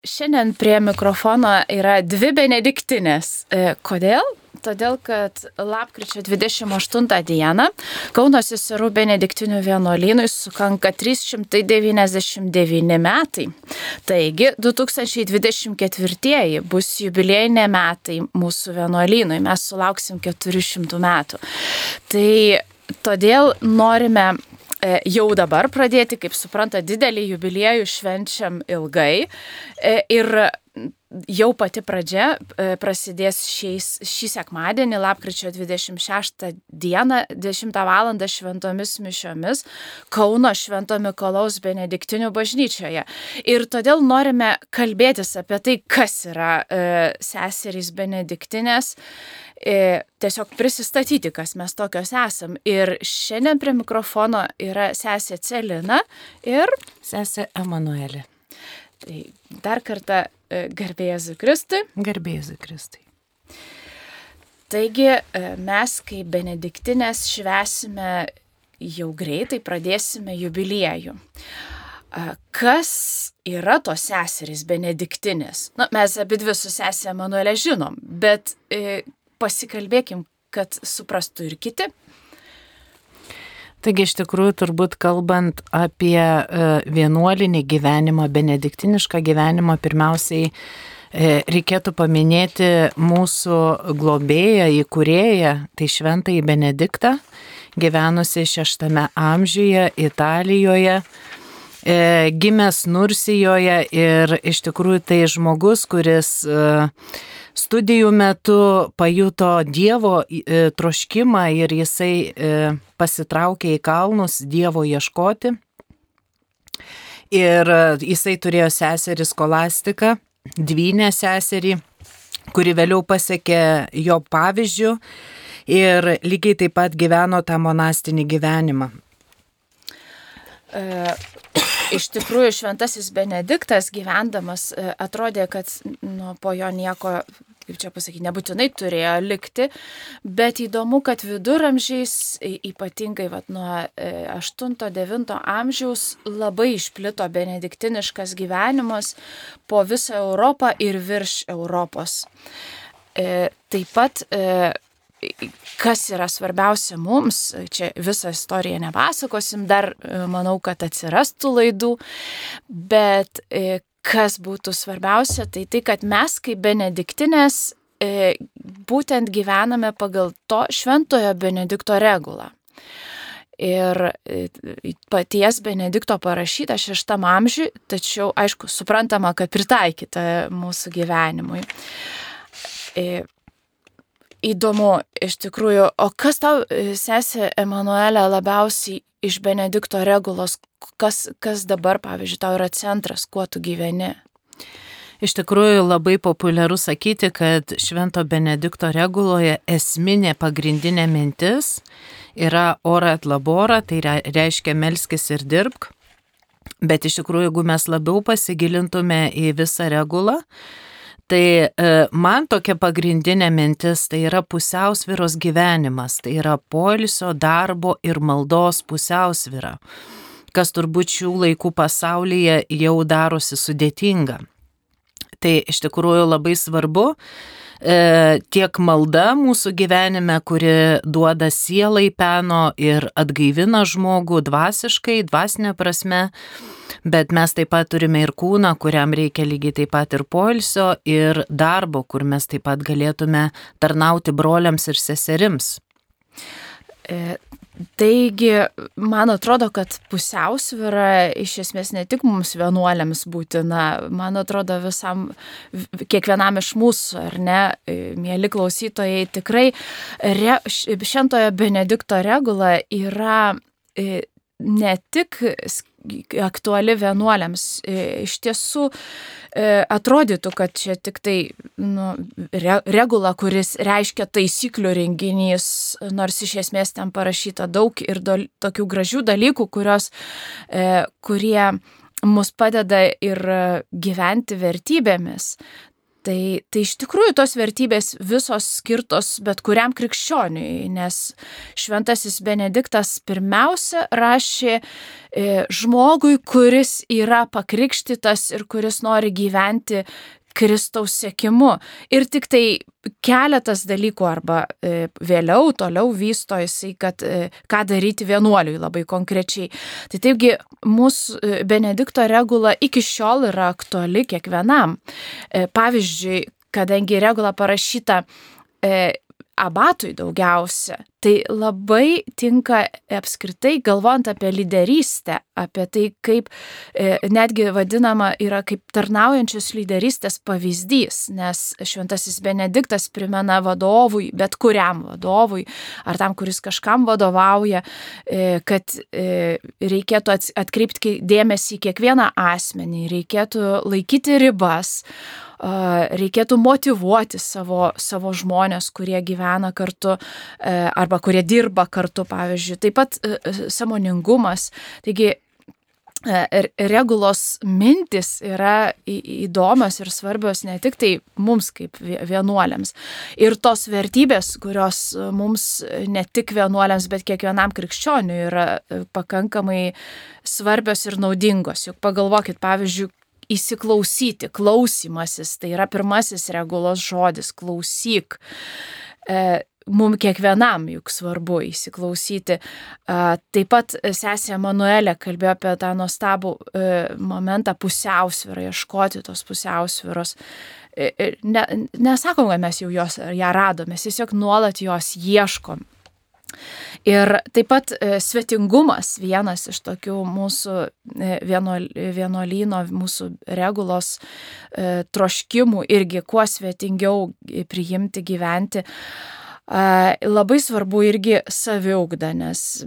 Šiandien prie mikrofono yra dvi benediktinės. E, kodėl? Todėl, kad lapkričio 28 dieną Kauno seserų benediktinių vienuolynui sukanka 399 metai. Taigi 2024 bus jubiliejiniai metai mūsų vienuolynui, mes sulauksim 400 metų. Tai todėl norime jau dabar pradėti, kaip supranta, didelį jubiliejų švenčiam ilgai. E, ir jau pati pradžia e, prasidės šiais, šį sekmadienį, lapkričio 26 dieną, 10 val. šventomis mišiomis Kauno Švento Mikolaus Benediktinių bažnyčioje. Ir todėl norime kalbėtis apie tai, kas yra e, seserys Benediktinės e, tiesiog prisistatyti, kas mes tokios esam. Ir šiandien prie mikrofono yra sesė Celina ir sesė Emanuelė. Tai dar kartą e, garbėjai Kristui. Garbėjai Kristui. Taigi e, mes kaip benediktinės švesime jau greitai, pradėsime jubiliejų. Kas yra tos seserys benediktinės? Na, mes abi dvi su sesė Emanuelė žinom, bet e, pasikalbėkim, kad suprastų ir kiti. Taigi iš tikrųjų turbūt kalbant apie e, vienuolinį gyvenimą, benediktinišką gyvenimą, pirmiausiai e, reikėtų paminėti mūsų globėją, įkūrėją, tai šventąjį Benediktą, gyvenusi šeštame amžiuje Italijoje, e, gimęs Nursijoje ir iš tikrųjų tai žmogus, kuris studijų metu pajuto Dievo e, troškimą ir jisai e, pasitraukė į kalnus Dievo ieškoti. Ir e, jisai turėjo seserį skolastiką, dvynę seserį, kuri vėliau pasiekė jo pavyzdžių ir lygiai taip pat gyveno tą monastinį gyvenimą. E, iš tikrųjų, šventasis Benediktas gyvendamas atrodė, kad nu, po jo nieko kaip čia pasakyti, nebūtinai turėjo likti, bet įdomu, kad viduramžiais, ypatingai vat, nuo 8-9 e, amžiaus, labai išplito benediktiniškas gyvenimas po visą Europą ir virš Europos. E, taip pat e, kas yra svarbiausia mums, čia visą istoriją nepasakosim, dar manau, kad atsirastų laidų, bet kas būtų svarbiausia, tai tai, kad mes kaip benediktinės e, būtent gyvename pagal to šventojo Benedikto regulą. Ir e, paties Benedikto parašyta šeštam amžiui, tačiau aišku, suprantama, kad pritaikyta mūsų gyvenimui. Įdomu iš tikrųjų, o kas tau, e, sesė Emanuelė, labiausiai iš Benedikto regulos, kas, kas dabar, pavyzdžiui, tau yra centras, kuo tu gyveni? Iš tikrųjų labai populiaru sakyti, kad Švento Benedikto reguloje esminė pagrindinė mintis yra ora et labora, tai reiškia melskis ir dirbk. Bet iš tikrųjų, jeigu mes labiau pasigilintume į visą regulą, Tai e, man tokia pagrindinė mintis tai yra pusiausviros gyvenimas, tai yra poilsio, darbo ir maldos pusiausvira, kas turbūt šių laikų pasaulyje jau darosi sudėtinga. Tai iš tikrųjų labai svarbu tiek malda mūsų gyvenime, kuri duoda sielai peno ir atgaivina žmogų dvasiškai, dvasinė prasme, bet mes taip pat turime ir kūną, kuriam reikia lygiai taip pat ir poilsio, ir darbo, kur mes taip pat galėtume tarnauti broliams ir seserims. Taigi, man atrodo, kad pusiausvyra iš esmės ne tik mums vienuoliams būtina, man atrodo visam, kiekvienam iš mūsų, ar ne, e, mėly klausytojai, tikrai re, šentojo Benedikto regula yra e, ne tik aktuali vienuoliams. E, iš tiesų e, atrodytų, kad čia tik tai nu, regula, kuris reiškia taisyklių renginys, nors iš esmės ten parašyta daug ir do, tokių gražių dalykų, kurios, e, kurie mus padeda ir gyventi vertybėmis. Tai, tai iš tikrųjų tos vertybės visos skirtos bet kuriam krikščioniui, nes šventasis Benediktas pirmiausia rašė e, žmogui, kuris yra pakrikštytas ir kuris nori gyventi Kristaus sėkimu. Ir tik tai keletas dalykų arba e, vėliau toliau vysto jisai, kad e, ką daryti vienuoliui labai konkrečiai. Tai taipgi mūsų e, Benedikto regula iki šiol yra aktuali kiekvienam. E, pavyzdžiui, kadangi regula parašyta e, abatui daugiausia. Tai labai tinka apskritai galvojant apie lyderystę, apie tai, kaip e, netgi vadinama yra kaip tarnaujančios lyderystės pavyzdys, nes šventasis Benediktas primena vadovui, bet kuriam vadovui, ar tam, kuris kažkam vadovauja, e, kad e, reikėtų atkreipti dėmesį į kiekvieną asmenį, reikėtų laikyti ribas reikėtų motivuoti savo, savo žmonės, kurie gyvena kartu e, arba kurie dirba kartu, pavyzdžiui. Taip pat e, e, samoningumas. Taigi regulos mintis yra įdomios ir svarbios ne tik tai mums kaip vienuoliams. Ir tos vertybės, kurios mums ne tik vienuoliams, bet kiekvienam krikščioniui yra pakankamai svarbios ir naudingos. Juk pagalvokit, pavyzdžiui, įsiklausyti, klausimasis, tai yra pirmasis regulos žodis, klausyk. E, Mums kiekvienam juk svarbu įsiklausyti. Taip pat sesė Manuelė kalbėjo apie tą nuostabų e, momentą pusiausvyrą, ieškoti tos pusiausvyros. E, ne, nesakom, kad mes jau jos, ją radome, mes tiesiog nuolat jos ieškom. Ir taip pat e, svetingumas vienas iš tokių mūsų e, vienuolyno, mūsų regulos e, troškimų irgi kuo svetingiau priimti, gyventi. Labai svarbu irgi saviugda, nes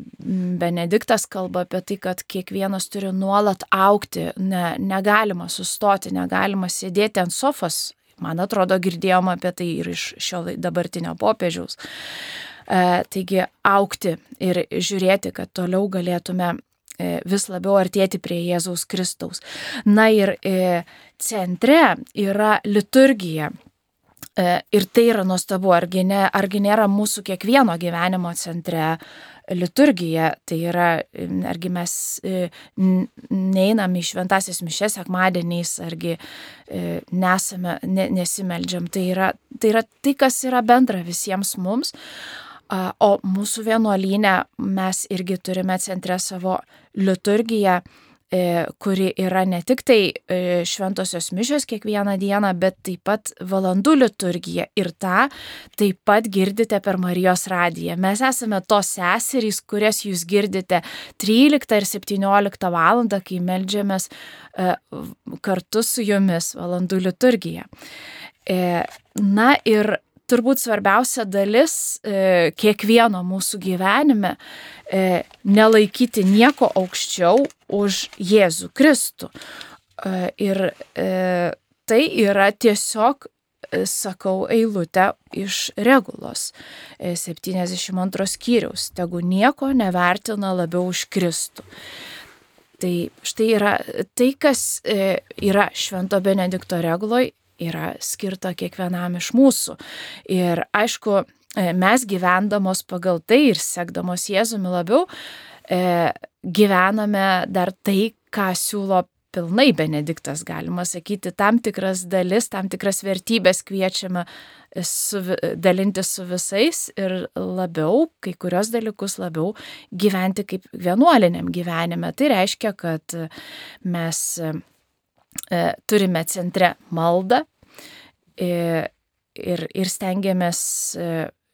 Benediktas kalba apie tai, kad kiekvienas turi nuolat aukti, ne, negalima sustoti, negalima sėdėti ant sofos. Man atrodo, girdėjom apie tai ir iš šio dabartinio popiežiaus. E, taigi aukti ir žiūrėti, kad toliau galėtume e, vis labiau artėti prie Jėzaus Kristaus. Na ir e, centre yra liturgija. Ir tai yra nuostabu, argi, ne, argi nėra mūsų kiekvieno gyvenimo centre liturgija, tai yra, argi mes neinam į šventasias mišes sekmadieniais, argi nesame, ne, nesimeldžiam. Tai yra, tai yra tai, kas yra bendra visiems mums. O mūsų vienuolynė mes irgi turime centre savo liturgiją, e, kuri yra ne tik tai e, šventosios mišios kiekvieną dieną, bet taip pat valandų liturgija. Ir tą taip pat girdite per Marijos radiją. Mes esame tos seserys, kurias jūs girdite 13 ir 17 val. kai melžiamės e, kartu su jumis valandų liturgija. Na ir turbūt svarbiausia dalis e, kiekvieno mūsų gyvenime e, nelaikyti nieko aukščiau už Jėzų Kristų. E, ir e, tai yra tiesiog, e, sakau, eilutė iš regulos 72 e, skyriaus. Tegu nieko nevertina labiau už Kristų. Tai štai yra tai, kas e, yra Švento Benedikto reguloj yra skirta kiekvienam iš mūsų. Ir aišku, e, mes gyvendamos pagal tai ir sekdamos Jėzumi labiau, e, gyvename dar tai, ką siūlo pilnai Benediktas, galima sakyti, tam tikras dalis, tam tikras vertybės kviečiame su, dalinti su visais ir labiau, kai kurios dalykus labiau gyventi kaip vienuoliniam gyvenime. Tai reiškia, kad mes turime centre maldą, ir, ir stengiamės e,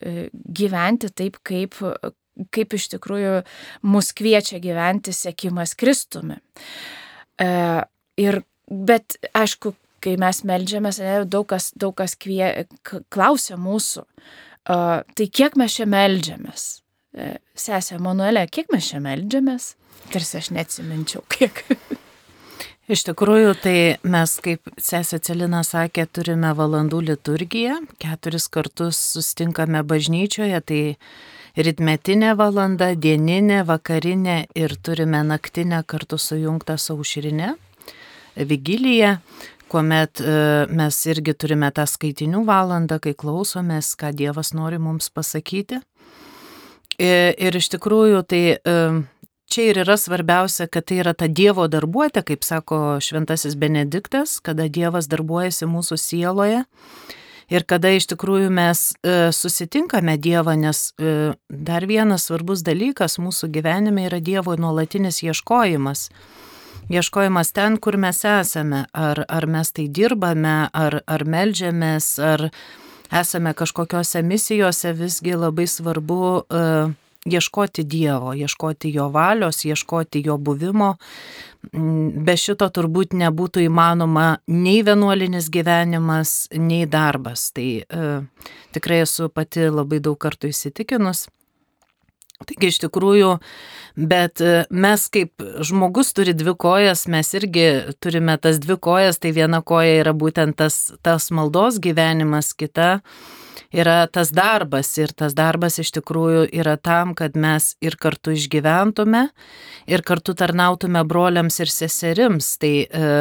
e, gyventi taip, kaip, kaip iš tikrųjų mus kviečia gyventi sėkimas Kristumi. E, ir, bet aišku, kai mes melžiamės, daug kas, daug kas kvie, klausia mūsų, tai kiek mes čia melžiamės? Sesė Manuelė, kiek mes čia melžiamės? Tarsi aš neatsiminčiau, kiek. Iš tikrųjų, tai mes, kaip sesė Celina sakė, turime valandų liturgiją, keturis kartus sustinkame bažnyčioje, tai ritmetinė valanda, dieninė, vakarinė ir turime naktinę kartu sujungtą saušrinę, vigiliją, kuomet e, mes irgi turime tą skaitinių valandą, kai klausomės, ką Dievas nori mums pasakyti. Ir, ir iš tikrųjų tai čia ir yra svarbiausia, kad tai yra ta Dievo darbuotė, kaip sako šventasis Benediktas, kada Dievas darbuojasi mūsų sieloje ir kada iš tikrųjų mes e, susitinkame Dievą, nes e, dar vienas svarbus dalykas mūsų gyvenime yra Dievo nuolatinis ieškojimas. Ieškojimas ten, kur mes esame, ar, ar mes tai dirbame, ar, ar melžiamės, ar esame kažkokiose misijose, visgi labai svarbu uh, ieškoti Dievo, ieškoti Jo valios, ieškoti Jo buvimo. Mm, be šito turbūt nebūtų įmanoma nei vienuolinis gyvenimas, nei darbas. Tai e, tikrai esu pati labai daug kartų įsitikinus. Taigi iš tikrųjų, bet e, mes kaip žmogus turi dvi kojas, mes irgi turime tas dvi kojas, tai viena koja yra būtent tas, tas maldos gyvenimas, kita yra tas darbas ir tas darbas iš tikrųjų yra tam, kad mes ir kartu išgyventume, ir kartu tarnautume broliams ir seserims. Tai e,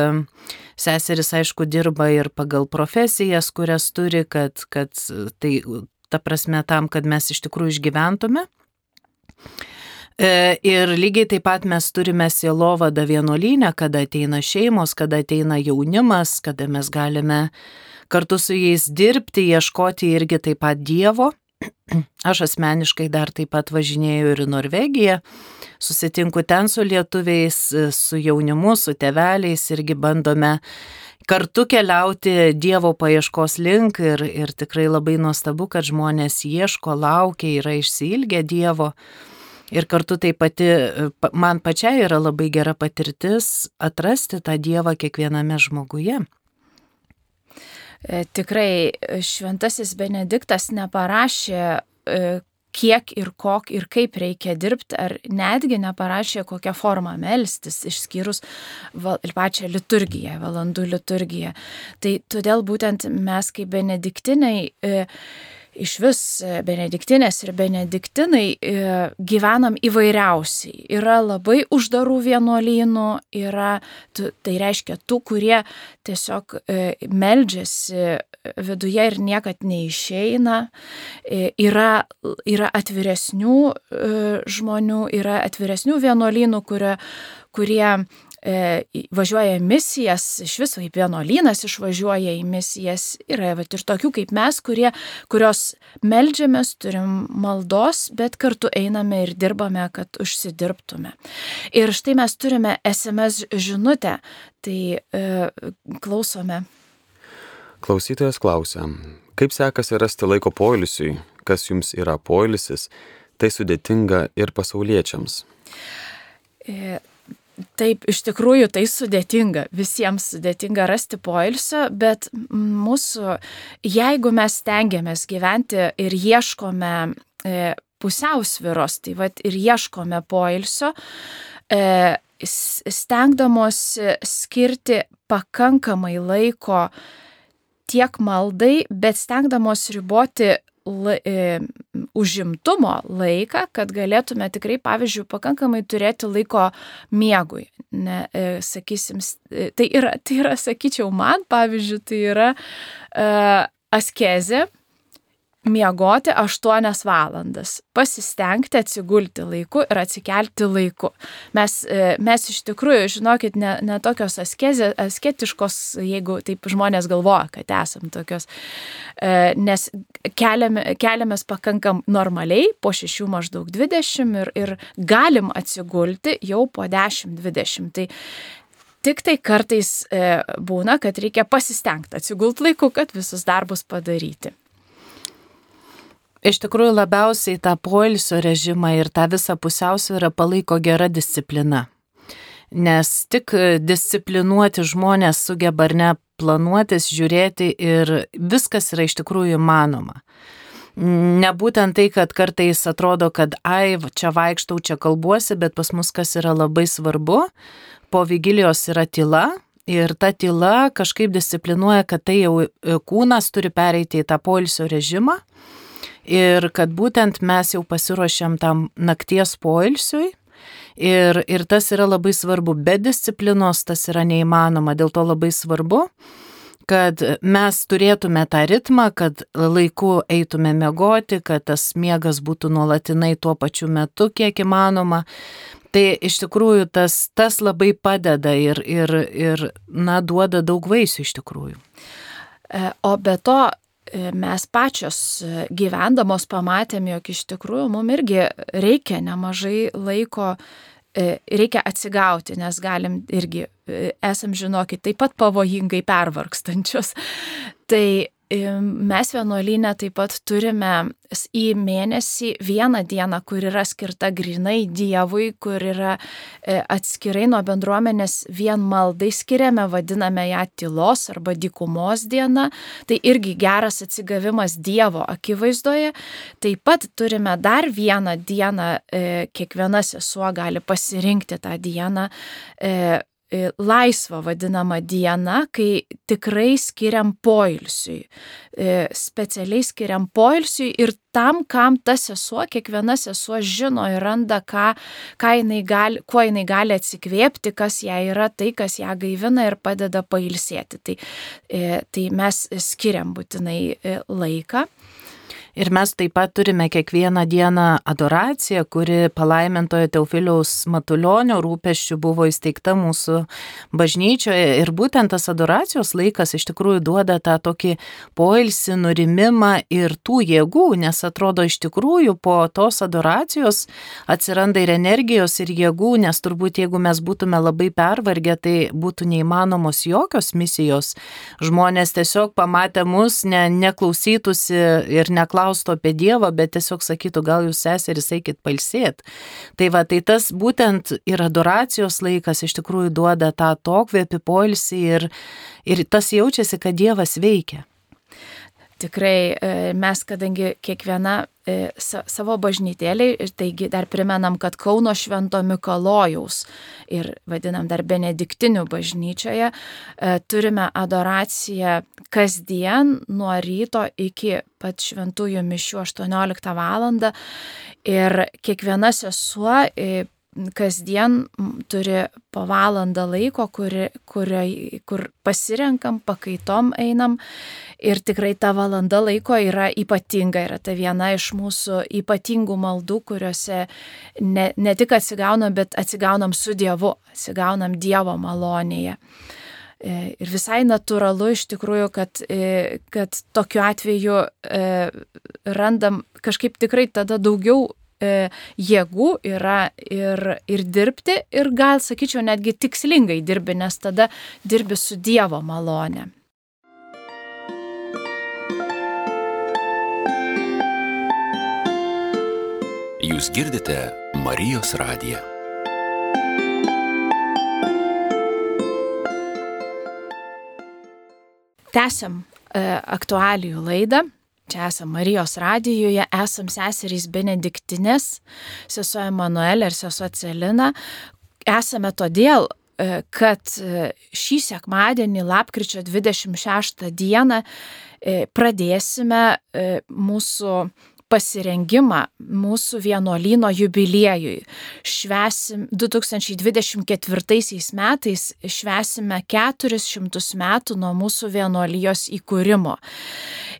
seseris aišku dirba ir pagal profesijas, kurias turi, kad, kad tai ta prasme tam, kad mes iš tikrųjų išgyventume. E, ir lygiai taip pat mes turime sielovadą vienuolynę, kada ateina šeimos, kada ateina jaunimas, kada mes galime kartu su jais dirbti, ieškoti irgi taip pat Dievo. Aš asmeniškai dar taip pat važinėjau ir į Norvegiją, susitinku ten su lietuviais, su jaunimu, su teveliais irgi bandome kartu keliauti Dievo paieškos link ir, ir tikrai labai nuostabu, kad žmonės ieško, laukia, yra išsilgę Dievo. Ir kartu tai pati, man pačiai yra labai gera patirtis atrasti tą Dievą kiekviename žmoguje. E, tikrai e, šventasis Benediktas neparašė, e, kiek ir kok ir kaip reikia dirbti, ar netgi neparašė, kokią formą melstis, išskyrus val, pačią liturgiją, valandų liturgiją. Tai todėl būtent mes kaip benediktinai iš vis e, benediktinės ir benediktinai e, gyvenam įvairiausiai. Yra labai uždarų vienuolynų, yra, tai reiškia tų, kurie tiesiog e, meldžiasi viduje ir niekad neišeina. Yra, yra atviresnių žmonių, yra atviresnių vienuolynų, kurie, kurie e, važiuoja į misijas, iš viso kaip vienuolynas išvažiuoja į misijas. Yra vat, ir tokių kaip mes, kurie, kurios melžiamės, turim maldos, bet kartu einame ir dirbame, kad užsidirbtume. Ir štai mes turime SMS žinutę, tai e, klausome. Klausytojas klausia, kaip sekasi rasti laiko poilsiui, kas jums yra poilsis, tai sudėtinga ir pasauliečiams. E, Taip, iš tikrųjų tai sudėtinga, visiems sudėtinga rasti poilsio, bet mūsų, jeigu mes stengiamės gyventi ir ieškome e, pusiausviros, tai vad ir ieškome poilsio, e, stengdamosi skirti pakankamai laiko tiek maldai, bet stengdamos riboti užimtumo laiką, kad galėtume tikrai, pavyzdžiui, pakankamai turėti laiko miegui. Ne, e, sakysim, e, tai yra, tai yra, sakyčiau, man, pavyzdžiui, tai yra e, askezė, miegoti 8 valandas, pasistengti atsigulti laiku ir atsikelti laiku. Mes, e, mes iš tikrųjų, žinokit, ne, ne tokios askezė, asketiškos, jeigu taip žmonės galvoja, kad esam tokios, e, nes keliame, keliamės pakankam normaliai, po 6 maždaug 20 ir, ir galim atsigulti jau po 10-20. Tai Tik tai kartais e, būna, kad reikia pasistengti atsigult laiku, kad visus darbus padaryti. Iš tikrųjų labiausiai tą poilsio režimą ir tą visą pusiausvyrą palaiko gera disciplina. Nes tik disciplinuoti žmonės sugeba ar ne planuotis, žiūrėti ir viskas yra iš tikrųjų įmanoma. Nebūtent tai, kad kartais atrodo, kad ai, čia vaikštau, čia kalbuosi, bet pas mus kas yra labai svarbu, po vigilijos yra tyla, Ir ta tyla kažkaip disciplinuoja, kad tai jau kūnas turi pereiti į tą poilsio režimą ir kad būtent mes jau pasiruošėm tam nakties poilsiui Ir, ir tas yra labai svarbu. Be disciplinos tas yra neįmanoma. Dėl to labai svarbu, kad mes turėtume tą ritmą, kad laiku eitume mėgoti, kad tas miegas būtų nuolatinai tuo pačiu metu, kiek įmanoma. Tai iš tikrųjų tas, tas labai padeda ir, ir, ir na, duoda daug vaisių iš tikrųjų. E, o be to, mes pačios e, gyvendamos pamatėm, jog iš tikrųjų mums irgi reikia nemažai laiko, reikia atsigauti, nes galim irgi, esam žinokit, taip pat pavojingai pervarkstančios. Tai Mes vienuolynę taip pat turime į mėnesį vieną dieną, kur yra skirta grinai Dievui, kur yra e, atskirai nuo bendruomenės vien maldai skiriame, vadiname ją tylos arba dykumos diena. Tai irgi geras atsigavimas Dievo akivaizdoje. Taip pat turime dar vieną dieną, e, kiekviena sesuo gali pasirinkti tą dieną e, E, laisva vadinama diena, kai tikrai skiriam poilsiui. E, specialiai skiriam poilsiui ir tam, kam ta sesuo, kiekviena sesuo žino ir randa, ką, ką jinai gali, kuo jinai gali atsikvėpti, kas jai yra tai, kas ją gaivina ir padeda pailsėti. Tai, e, tai mes skiriam būtinai laiką. Ir mes taip pat turime kiekvieną dieną adoraciją, kuri palaimintojo Teofiliaus Matulionio rūpeščių buvo įsteigta mūsų bažnyčioje. Ir būtent tas adoracijos laikas iš tikrųjų duoda tą tokį poilsį, nurimimą ir tų jėgų, nes atrodo iš tikrųjų po tos adoracijos atsiranda ir energijos, ir jėgų, nes turbūt jeigu mes būtume labai pervargę, tai būtų neįmanomos jokios misijos. Žmonės tiesiog pamatę mus, ne, neklausytųsi ir neklausyti klaustų apie Dievą, bet tiesiog sakytų, gal jūs seserys eikit palsėt. Tai va, tai tas būtent ir adoracijos laikas iš tikrųjų duoda tą tokvėpį poilsį ir, ir tas jaučiasi, kad Dievas veikia. Tikrai e, mes, kadangi kiekviena e, savo bažnytėliai, taigi dar primenam, kad Kauno Švento Mikalojaus ir vadinam dar Benediktinių bažnyčioje, e, turime adoraciją kasdien nuo ryto iki pat šventųjų mišių 18 val. ir kiekviena sesuo kasdien turi po valandą laiko, kur, kur, kur pasirenkam, pakaitom einam ir tikrai ta valanda laiko yra ypatinga, yra ta viena iš mūsų ypatingų maldų, kuriuose ne, ne tik atsigaunam, bet atsigaunam su Dievu, atsigaunam Dievo malonėje. E, ir visai natūralu iš tikrųjų, kad, e, kad tokiu atveju e, randam kažkaip tikrai tada daugiau jėgų yra ir, ir dirbti, ir gal sakyčiau netgi tikslingai dirbi, nes tada dirbi su Dievo malonė. Jūs girdite Marijos radiją. Tęsiam e, aktualijų laidą. Čia esame Marijos radijoje, esam seserys Benediktinės, sesuo Emanuelė ir sesuo Celina. Esame todėl, e, kad e, šį sekmadienį, lapkričio 26 dieną, e, pradėsime mūsų pasirengimą mūsų vienuolyno jubiliejui. Švesim 2024 metais švesime 400 metų nuo mūsų vienuolijos įkūrimo.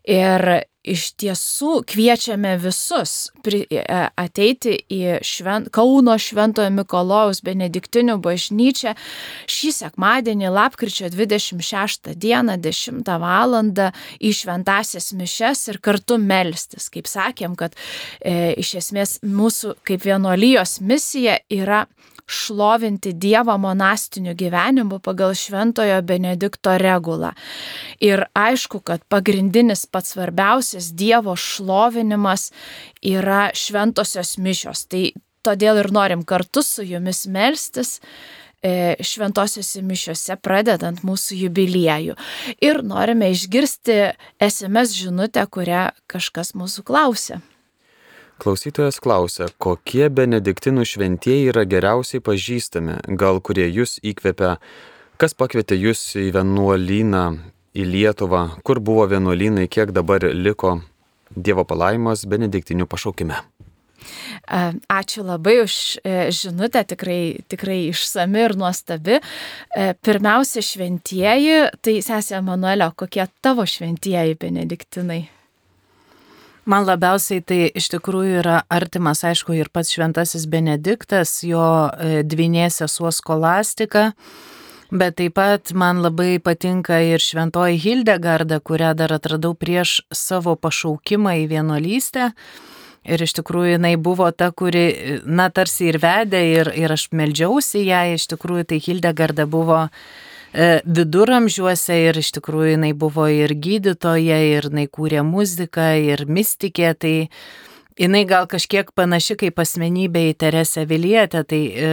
Ir iš tiesų kviečiame visus pri, e, ateiti į švent, Kauno Šventojo Mikolojaus Benediktinių bažnyčią šį sekmadienį, lapkričio 26 dieną, 10 val. į šventasias mišes ir kartu melstis. Kaip sakėm, kad e, iš esmės mūsų kaip vienuolijos misija yra šlovinti Dievą monastiniu gyvenimu pagal Šventojo Benedikto regulą. Ir aišku, kad pagrindinis pats svarbiausias Dievo šlovinimas yra šventosios mišios. Tai todėl ir norim kartu su jumis melstis e, šventosiuose mišiuose pradedant mūsų jubiliejų. Ir norime išgirsti SMS žinutę, kurią kažkas mūsų klausė. Klausytojas klausia, kokie benediktinų šventieji yra geriausiai pažįstami, gal kurie jūs įkvepia, kas pakvietė jūs į vienuolyną, į Lietuvą, kur buvo vienuolynai, kiek dabar liko Dievo palaimas benediktinių pašaukime. Ačiū labai už e, žinutę, tikrai, tikrai išsami ir nuostabi. E, pirmiausia, šventieji, tai sesė Manuelio, kokie tavo šventieji benediktinai? Man labiausiai tai iš tikrųjų yra artimas, aišku, ir pats šventasis Benediktas, jo e, dvinė sesuo skolastika, bet taip pat man labai patinka ir šventoji Hildegarda, kurią dar atradau prieš savo pašaukimą į vienuolystę. Ir iš tikrųjų jinai buvo ta, kuri, na, tarsi ir vedė, ir, ir aš meldžiausi ją, iš tikrųjų tai Hildegarda buvo e, viduramžiuose ir iš tikrųjų jinai buvo ir gydytoja, ir jinai kūrė muziką, ir mystikė, tai jinai gal kažkiek panaši kaip asmenybė į Teresę Vilietę, tai e,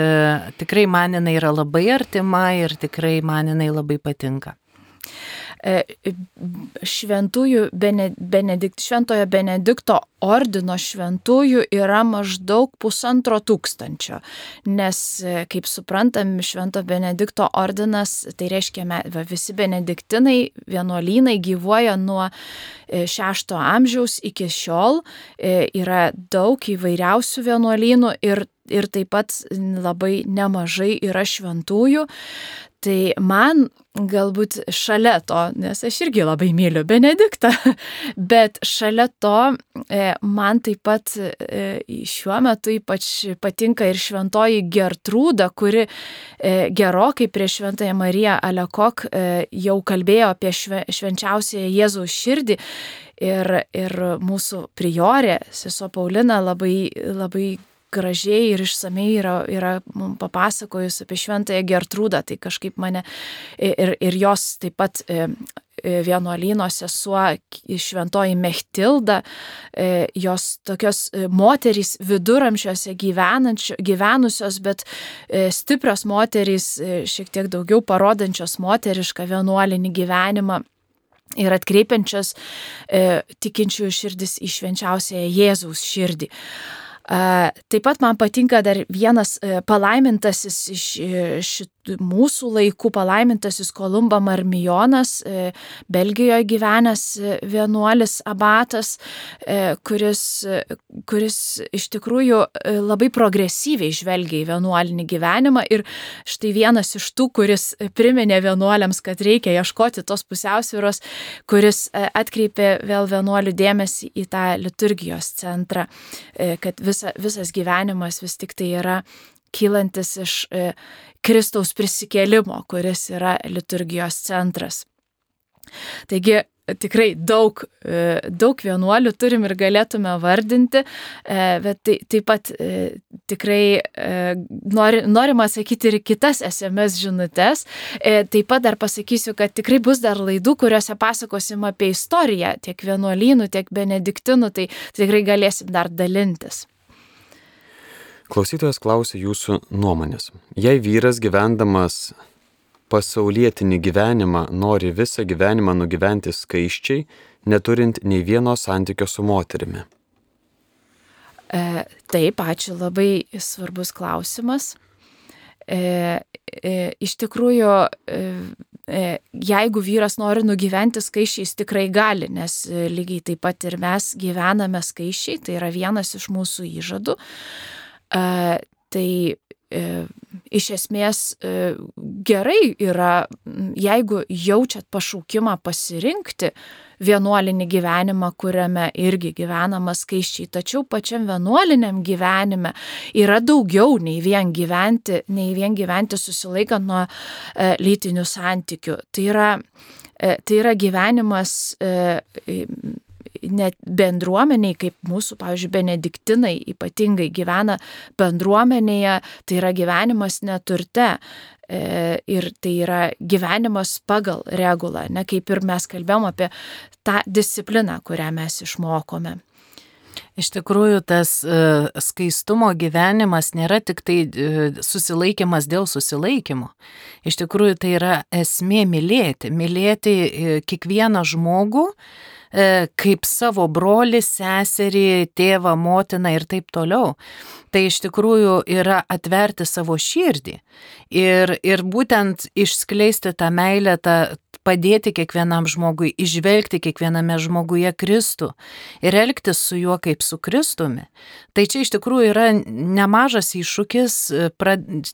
tikrai man jinai yra labai artima ir tikrai man jinai labai patinka. E, šventųjų Benedikt, šventojo Benedikto ordino šventųjų yra maždaug pusantro tūkstančio, nes, e, kaip suprantam, švento Benedikto ordinas, tai reiškia, visi benediktinai vienuolynai gyvuoja nuo e, šešto amžiaus iki šiol, yra daug įvairiausių vienuolynų ir ir taip pat labai nemažai yra šventųjų. Tai man galbūt šalia to, nes aš irgi labai myliu Benediktą, bet šalia to e, man taip pat e, šiuo metu ypač patinka ir šventoji Gertrūda, kuri e, gerokai prieš šventąją Mariją Alekok jau kalbėjo apie švenčiausiąją Jėzaus širdį. Ir, ir mūsų priorė, sesuo Paulina, labai, labai gražiai ir išsamei yra, yra mums papasakojus apie šventąją Gertrūdą, tai kažkaip mane ir, ir jos taip pat e, e, vienuolyno sesuo šventoji Mechtilda, e, jos tokios moterys viduramžiuose gyvenusios, bet stiprios moterys, šiek tiek daugiau parodančios moterišką vienuolinį gyvenimą ir atkreipiančios e, tikinčiųjų širdis į švenčiausiąją Jėzaus širdį. Taip pat man patinka dar vienas e, palaimintasis iš šitų mūsų laikų palaimintasis Kolumba Marmijonas, e, Belgijoje gyvenęs e, vienuolis abatas, e, kuris, kuris iš tikrųjų labai progresyviai žvelgia į vienuolinį gyvenimą ir štai vienas iš tų, kuris priminė vienuoliams, kad reikia ieškoti tos pusiausvyros, kuris atkreipė vėl vienuolių dėmesį į tą liturgijos centrą, kad visa, visas gyvenimas vis tik tai yra kylantis iš e, Kristaus prisikėlimo, kuris yra liturgijos centras. Taigi tikrai daug, e, daug vienuolių turim ir galėtume vardinti, e, bet tai, taip pat tikrai nori, norima sakyti ir kitas SMS žinutės. Taip pat dar pasakysiu, kad tikrai bus dar laidų, kuriuose pasakosim apie istoriją tiek vienuolynų, tiek benediktinų, tai tikrai galėsim dar dalintis. Klausytojas klausia jūsų nuomonės. Jei vyras gyvendamas pasaulietinį gyvenimą nori visą gyvenimą nugyventi skaiščiai, neturint nei vieno santykio su moterimi? E, taip, ačiū, labai svarbus klausimas. E, e, iš tikrųjų, e, e, jeigu vyras nori nugyventi skaičiais, tikrai gali, nes e, lygiai taip pat ir mes gyvename skaičiai, tai yra vienas iš mūsų įžadų. Tai e, iš esmės e, gerai yra, jeigu jaučiat pašaukimą pasirinkti vienuolinį gyvenimą, kuriame irgi gyvenama skaičiai, tačiau pačiam vienuoliniam gyvenime yra daugiau nei vien gyventi, nei vien gyventi susilaikant nuo e, lytinių santykių. Tai yra, tai yra gyvenimas net bendruomeniai, kaip mūsų, pavyzdžiui, benediktinai ypatingai gyvena bendruomenėje, tai yra gyvenimas neturte. E, ir tai yra gyvenimas pagal regulą, ne kaip ir mes kalbėjom apie tą discipliną, kurią mes išmokome. Iš tikrųjų, tas uh, skaistumo gyvenimas nėra tik tai uh, susilaikimas dėl susilaikymo. Iš tikrųjų, tai yra esmė mylėti. Mylėti kiekvieną žmogų, E, kaip savo brolį, seserį, tėvą, motiną ir taip toliau. Tai iš tikrųjų yra atverti savo širdį ir, ir būtent išskleisti tą meilę, tą padėti kiekvienam žmogui, išvelgti kiekviename žmoguje Kristų ir elgtis su juo kaip su Kristumi. Tai čia iš tikrųjų yra nemažas iššūkis,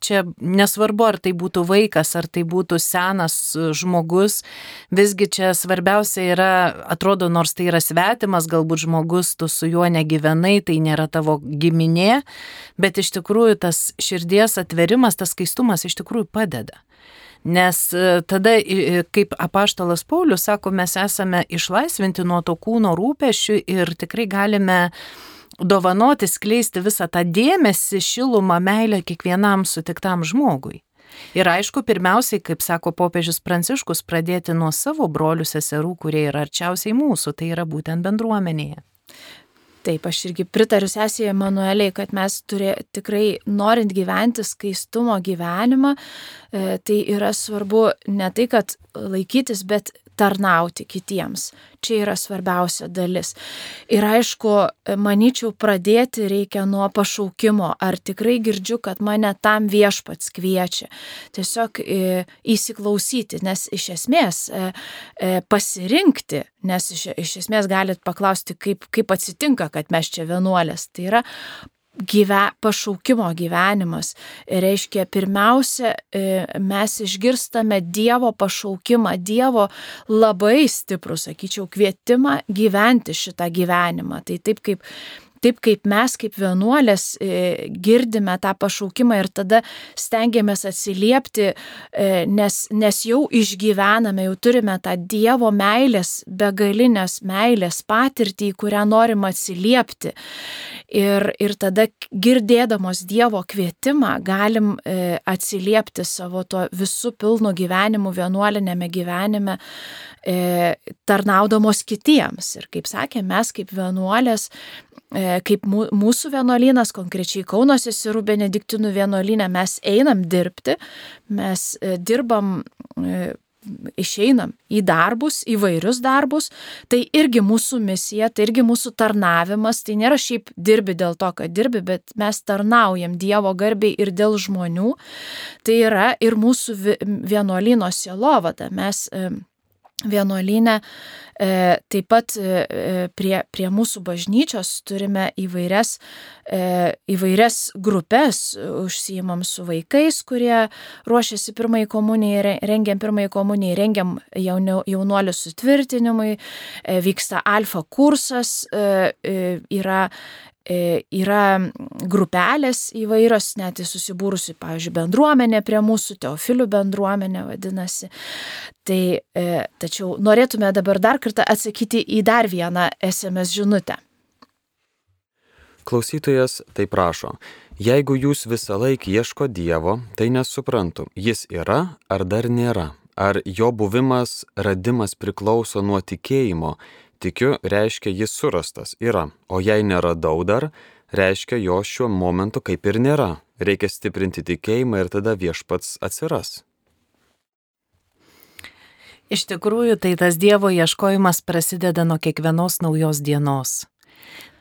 čia nesvarbu, ar tai būtų vaikas, ar tai būtų senas žmogus, visgi čia svarbiausia yra, atrodo, nors tai yra svetimas, galbūt žmogus, tu su juo negyvenai, tai nėra tavo giminė, bet iš tikrųjų tas širdies atverimas, tas skaistumas iš tikrųjų padeda. Nes e, tada, kaip apaštalas Paulius sako, mes esame išlaisvinti nuo to kūno rūpešių ir tikrai galime dovanoti, skleisti visą tą dėmesį, šilumą, meilę kiekvienam sutiktam žmogui. Ir aišku, pirmiausiai, kaip sako popiežius Pranciškus, pradėti nuo savo brolių seserų, kurie yra arčiausiai mūsų, tai yra būtent bendruomenėje. Taip, aš irgi pritariu sesijai Emanueliai, kad mes turė, tikrai norint gyventi skaistumo gyvenimą, e, tai yra svarbu ne tai, kad laikytis, bet tarnauti kitiems. Čia yra svarbiausia dalis. Ir aišku, manyčiau, pradėti reikia nuo pašaukimo. Ar tikrai girdžiu, kad mane tam viešpats kviečia. Tiesiog e, įsiklausyti, nes iš esmės e, e, pasirinkti, nes iš, iš esmės galit paklausti, kaip, kaip atsitinka, kad mes čia vienuolės. Tai yra gyve, pašaukimo gyvenimas. Reiškia, pirmiausia, e, mes išgirstame Dievo pašaukimą, Dievo labai stiprų, sakyčiau, kvietimą gyventi šitą gyvenimą. Tai taip kaip taip kaip mes kaip vienuolės e, girdime tą pašaukimą ir tada stengiamės atsiliepti, e, nes, nes jau išgyvename, jau turime tą Dievo meilės, begalinės meilės patirtį, į kurią norim atsiliepti. Ir, ir tada girdėdamos Dievo kvietimą galim e, atsiliepti savo tuo visų pilnu gyvenimu, vienuolinėme gyvenime, tarnaudamos kitiems. Ir kaip sakė, mes kaip vienuolės kaip mūsų vienuolynas, konkrečiai Kauno seserų benediktinų vienuolynė, mes einam dirbti, mes e, dirbam e, išeinam į darbus, įvairius darbus, tai irgi mūsų misija, tai irgi mūsų tarnavimas, tai nėra šiaip dirbi dėl to, kad dirbi, bet mes tarnaujam Dievo garbiai ir dėl žmonių, tai yra ir mūsų vienuolino sielovada, mes vienuolinę. E, taip pat e, e, prie, prie mūsų bažnyčios turime įvairias, įvairias grupės, užsijimam su vaikais, kurie ruošiasi pirmai komunijai, rengiam pirmai komunijai, rengiam jaunuolių sutvirtinimui, vyksta alfa kursas, yra yra grupelės įvairios, net susibūrusi, pavyzdžiui, bendruomenė prie mūsų, teofilių bendruomenė vadinasi. Tai e, tačiau norėtume dabar dar kartą atsakyti į dar vieną SMS žinutę. Klausytojas tai prašo, jeigu jūs visą laiką ieško Dievo, tai nesuprantu, jis yra ar dar nėra. Ar jo buvimas, radimas priklauso nuo tikėjimo, tikiu, reiškia jis surastas yra, o jei neradau dar, reiškia jo šiuo momentu kaip ir nėra. Reikia stiprinti tikėjimą ir tada viešpats atsiras. Iš tikrųjų, tai tas Dievo ieškojimas prasideda nuo kiekvienos naujos dienos.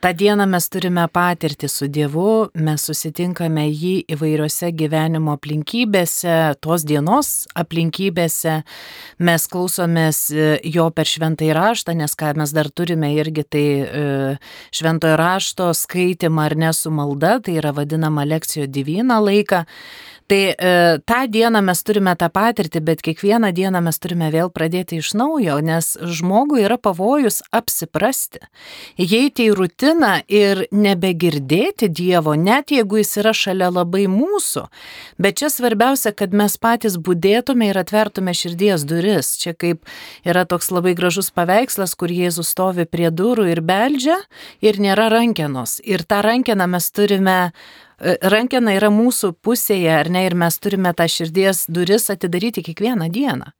Ta diena mes turime patirti su Dievu, mes susitinkame jį įvairiose gyvenimo aplinkybėse, tos dienos aplinkybėse, mes klausomės e, jo per šventąjį raštą, nes ką mes dar turime irgi tai e, šventojo rašto skaitimą ar nesu malda, tai yra vadinama lekcijo divina laiką. Tai e, tą dieną mes turime tą patirtį, bet kiekvieną dieną mes turime vėl pradėti iš naujo, nes žmogui yra pavojus apsiprasti, įeiti į rutiną ir nebegirdėti Dievo, net jeigu jis yra šalia labai mūsų. Bet čia svarbiausia, kad mes patys būdėtume ir atvertume širdies duris. Čia kaip yra toks labai gražus paveikslas, kur Jėzus stovi prie durų ir beldžia ir nėra rankenos. Ir tą rankeną mes turime rankena yra mūsų pusėje, ar ne, ir mes turime tą širdies duris atidaryti kiekvieną dieną.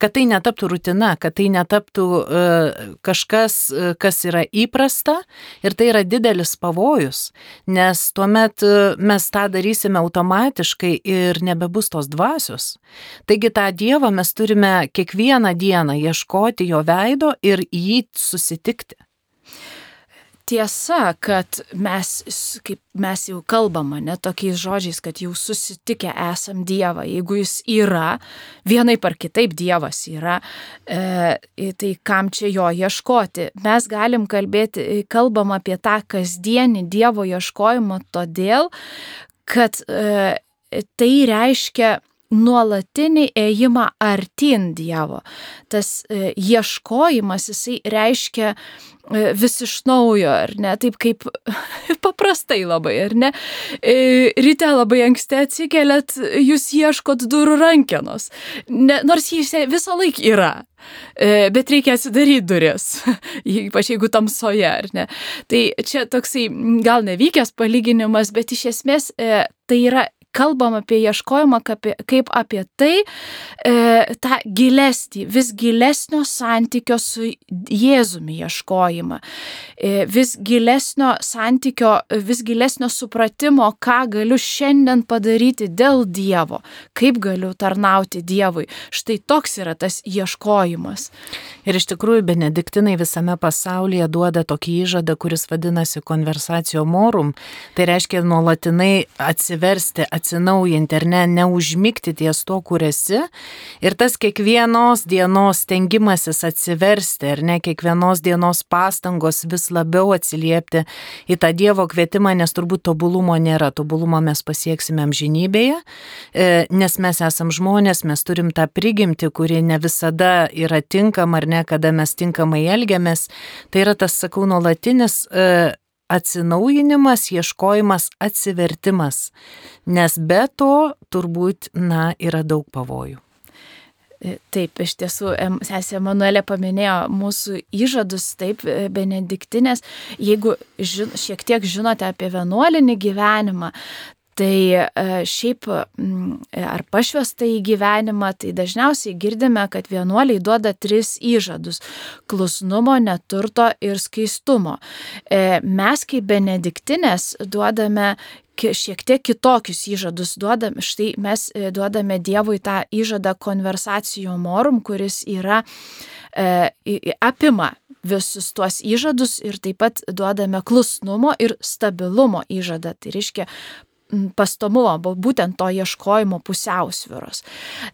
Kad tai netaptų rutina, kad tai netaptų uh, kažkas, uh, kas yra įprasta ir tai yra didelis pavojus, nes tuomet uh, mes tą darysime automatiškai ir nebebus tos dvasios. Taigi tą Dievą mes turime kiekvieną dieną ieškoti jo veido ir jį susitikti. Tiesa, kad mes, kaip mes jau kalbam, ne tokiais žodžiais, kad jau susitikę esam Dievą. Jeigu jis yra, vienai par kitaip Dievas yra, e, tai kam čia jo ieškoti? Mes galim kalbėti, kalbam apie tą kasdienį Dievo ieškojimą todėl, kad e, tai reiškia nuolatinį ėjimą artin Dievo. Tas e, ieškojimas, jisai reiškia e, vis iš naujo, ar ne, taip kaip paprastai labai, ar ne. E, ryte labai anksti atsikeliat, jūs ieškot durų rankenos, ne, nors jis visą laiką yra. Bet reikia atsidaryti duris, ypač jeigu tamsoje, ar ne. Tai čia toksai gal nevykęs palyginimas, bet iš esmės tai yra kalbam apie ieškojimą kaip, apie tai, e, tą gilesnį, vis gilesnio santykio su Jėzumi ieškojimą, e, vis gilesnio santykio, vis gilesnio supratimo, ką galiu šiandien padaryti dėl Dievo, kaip galiu tarnauti Dievui. Štai toks yra tas ieškojimas. Ir iš tikrųjų benediktinai visame pasaulyje duoda tokį įžadą, kuris vadinasi konversacijo morum. Tai reiškia nuolatinai atsiversti, atsinaujinti ir ne, neužmygti ties to, kur esi. Ir tas kiekvienos dienos tengimasis atsiversti ir ne kiekvienos dienos pastangos vis labiau atsiliepti į tą Dievo kvietimą, nes turbūt tobulumo nėra. Tobulumo mes pasieksime amžinybėje, e, nes mes esam žmonės, mes turim tą prigimti, kuri ne visada yra tinkama ar ne, kada mes tinkamai elgiamės. Tai yra tas, sakau, nuolatinis e, atsinaujinimas, ieškojimas, atsivertimas, nes be to turbūt, na, yra daug pavojų. E, taip, iš tiesų, sesė Manuelė paminėjo mūsų įžadus, taip, e, benediktinės. Jeigu žin, šiek tiek žinote apie vienuolinį gyvenimą, Tai e, šiaip ar pašvestą į gyvenimą, tai dažniausiai girdime, kad vienuoliai duoda tris įžadus - klusnumo, neturto ir skaistumo. E, mes kaip benediktinės duodame šiek tiek kitokius įžadus duodam, štai mes e, duodame Dievui tą įžadą konversacijų morum, kuris yra e, apima visus tuos įžadus ir taip pat duodame klusnumo ir stabilumo įžadą. Tai reiškia pastomumo, būtent to ieškojimo pusiausviros.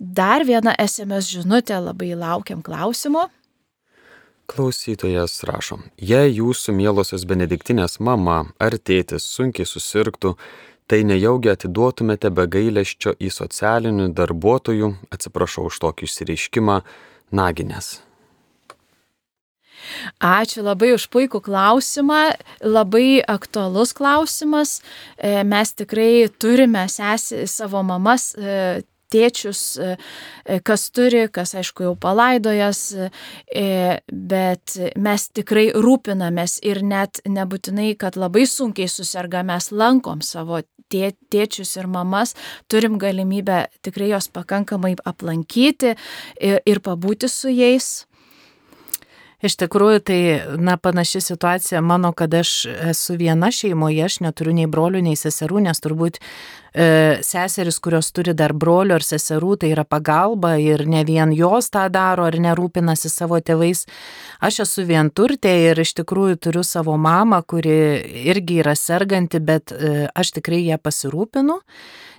Dar viena SMS žinutė, labai laukiam klausimo. Klausytojas rašo, jei jūsų mielosios benediktinės mama ar tėtis sunkiai susirgtų, tai nejaugi atiduotumėte be gailesčio į socialinių darbuotojų, atsiprašau už tokį išsireiškimą, naginės. Ačiū labai už puikų klausimą, labai aktualus klausimas. E, mes tikrai turime sesi savo mamas e, tėčius, e, kas turi, kas aišku jau palaidojas, bet mes tikrai rūpinamės ir net nebūtinai, kad labai sunkiai susirga, mes lankom savo tė, tėčius ir mamas, turim galimybę tikrai jos pakankamai aplankyti ir, ir pabūti su jais. Iš tikrųjų, tai, na, panaši situacija mano, kad aš esu viena šeimoje, aš neturiu nei brolių, nei seserų, nes turbūt e, seseris, kurios turi dar brolių ar seserų, tai yra pagalba ir ne vien jos tą daro ar nerūpinasi savo tėvais. Aš esu vienturtė ir iš tikrųjų turiu savo mamą, kuri irgi yra serganti, bet e, aš tikrai ją pasirūpinu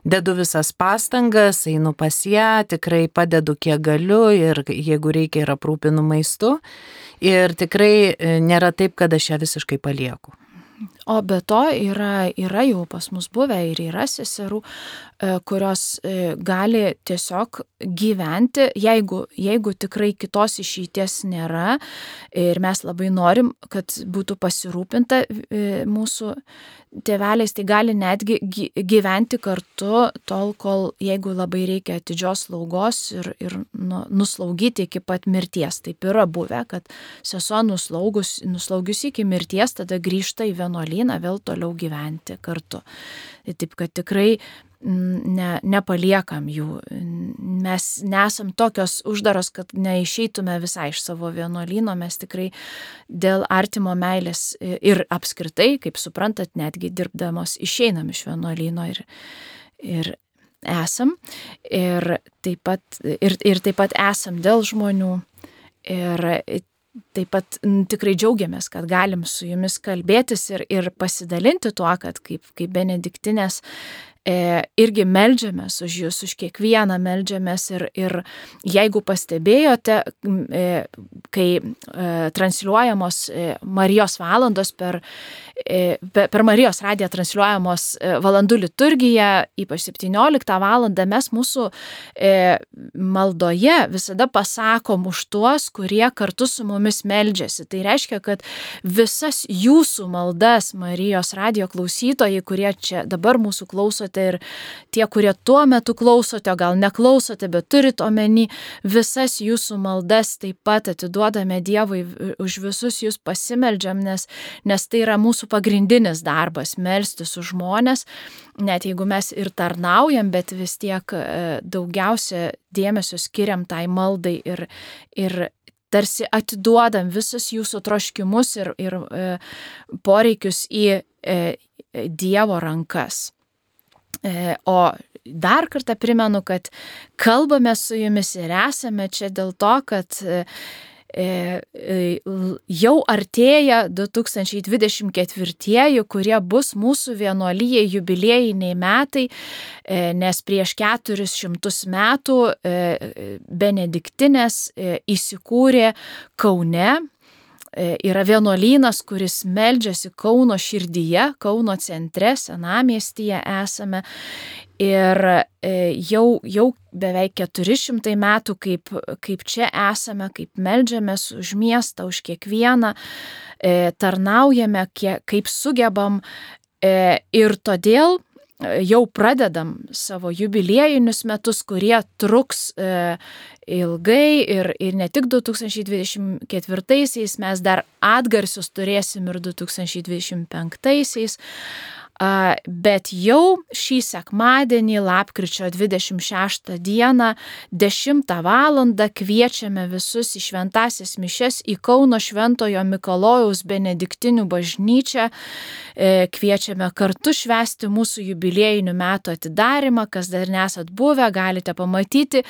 dedu visas pastangas, einu pas ją, tikrai padedu kiek galiu ir jeigu reikia ir aprūpinu maistu. Ir tikrai e, nėra taip, kad aš ją visiškai palieku. O be to yra, yra jau pas mus buvę ir yra seserų, e, kurios e, gali tiesiog gyventi, jeigu, jeigu tikrai kitos išeities nėra ir mes labai norim, kad būtų pasirūpinta mūsų tėveliais, tai gali netgi gyventi kartu tol, kol jeigu labai reikia atidžios slaugos ir, ir nu, nuslaugyti iki pat mirties. Taip yra buvę, kad sesuo nuslaugus, nuslaugius iki mirties tada grįžta į vienuolyną vėl toliau gyventi kartu. Taip kad tikrai ne, nepaliekam jų. Mes nesam tokios uždaros, kad neišeitume visai iš savo vienuolyno, mes tikrai dėl artimo meilės ir apskritai, kaip suprantat, netgi dirbdamos išeinam iš vienuolyno ir, ir esam. Ir taip, pat, ir, ir taip pat esam dėl žmonių. Ir taip pat tikrai džiaugiamės, kad galim su jumis kalbėtis ir, ir pasidalinti tuo, kad kaip, kaip benediktinės irgi melžiamės už jūs, už kiekvieną melžiamės ir, ir jeigu pastebėjote, e, kai e, transliuojamos e, Marijos valandos per, e, per Marijos radiją transliuojamos e, valandų liturgiją, ypač 17 val. mes mūsų e, maldoje visada pasakom už tuos, kurie kartu su mumis melžiasi. Tai reiškia, kad visas jūsų maldas Marijos radijo klausytojai, kurie čia dabar mūsų klausote, klausote ir tie, kurie tuo metu klausote, gal neklausote, bet turit omeny visas jūsų maldas taip pat atiduodame Dievui, už visus jūs pasimeldžiam, nes, nes tai yra mūsų pagrindinis darbas - melstis už žmonės, net jeigu mes ir tarnaujam, bet vis tiek e, daugiausia dėmesio skiriam tai maldai ir, ir tarsi atiduodam visus jūsų troškimus ir, ir e, poreikius į e, Dievo rankas. E, o dar kartą primenu, kad kalbame su jumis ir esame čia dėl to, kad e, e, jau artėja 2024, kurie bus mūsų vienuolyje jubiliejiniai metai, nes prieš 400 metų Benediktinės įsikūrė Kaune yra vienuolynas, kuris meldžiasi Kauno širdyje, Kauno centre, senamiestyje esame. Ir e, jau, jau beveik 400 metų, kaip, kaip čia esame, kaip meldžiamės už miestą, už kiekvieną, e, tarnaujame, kiek, kaip sugebam. Ir todėl jau pradedam savo jubiliejinius metus, kurie truks e, ilgai ir, ir ne tik 2024-aisiais, mes dar atgarsius turėsim ir 2025-aisiais. Bet jau šį sekmadienį, lapkričio 26 dieną, 10 val. kviečiame visus į šventasias mišes į Kauno Šventojo Mikalojaus Benediktinių bažnyčią. E, kviečiame kartu švęsti mūsų jubiliejinių metų atidarimą, kas dar nesat buvę, galite pamatyti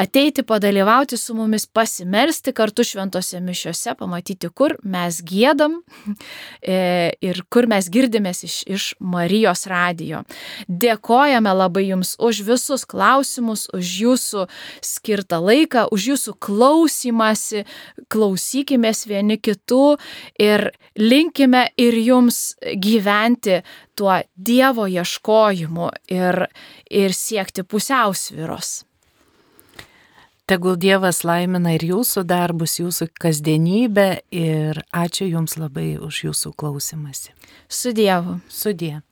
ateiti, padalyvauti su mumis, pasimelsti kartu šventose mišiuose, pamatyti, kur mes gėdam e, ir kur mes girdimės iš, iš Marijos radijo. Dėkojame labai Jums už visus klausimus, už Jūsų skirtą laiką, už Jūsų klausimąsi, klausykime vieni kitų ir linkime ir Jums gyventi tuo Dievo ieškojimu ir, ir siekti pusiausviros. Tegul Dievas laimina ir jūsų darbus, jūsų kasdienybę ir ačiū Jums labai už Jūsų klausimąsi. Su Dievu. Su Dievu.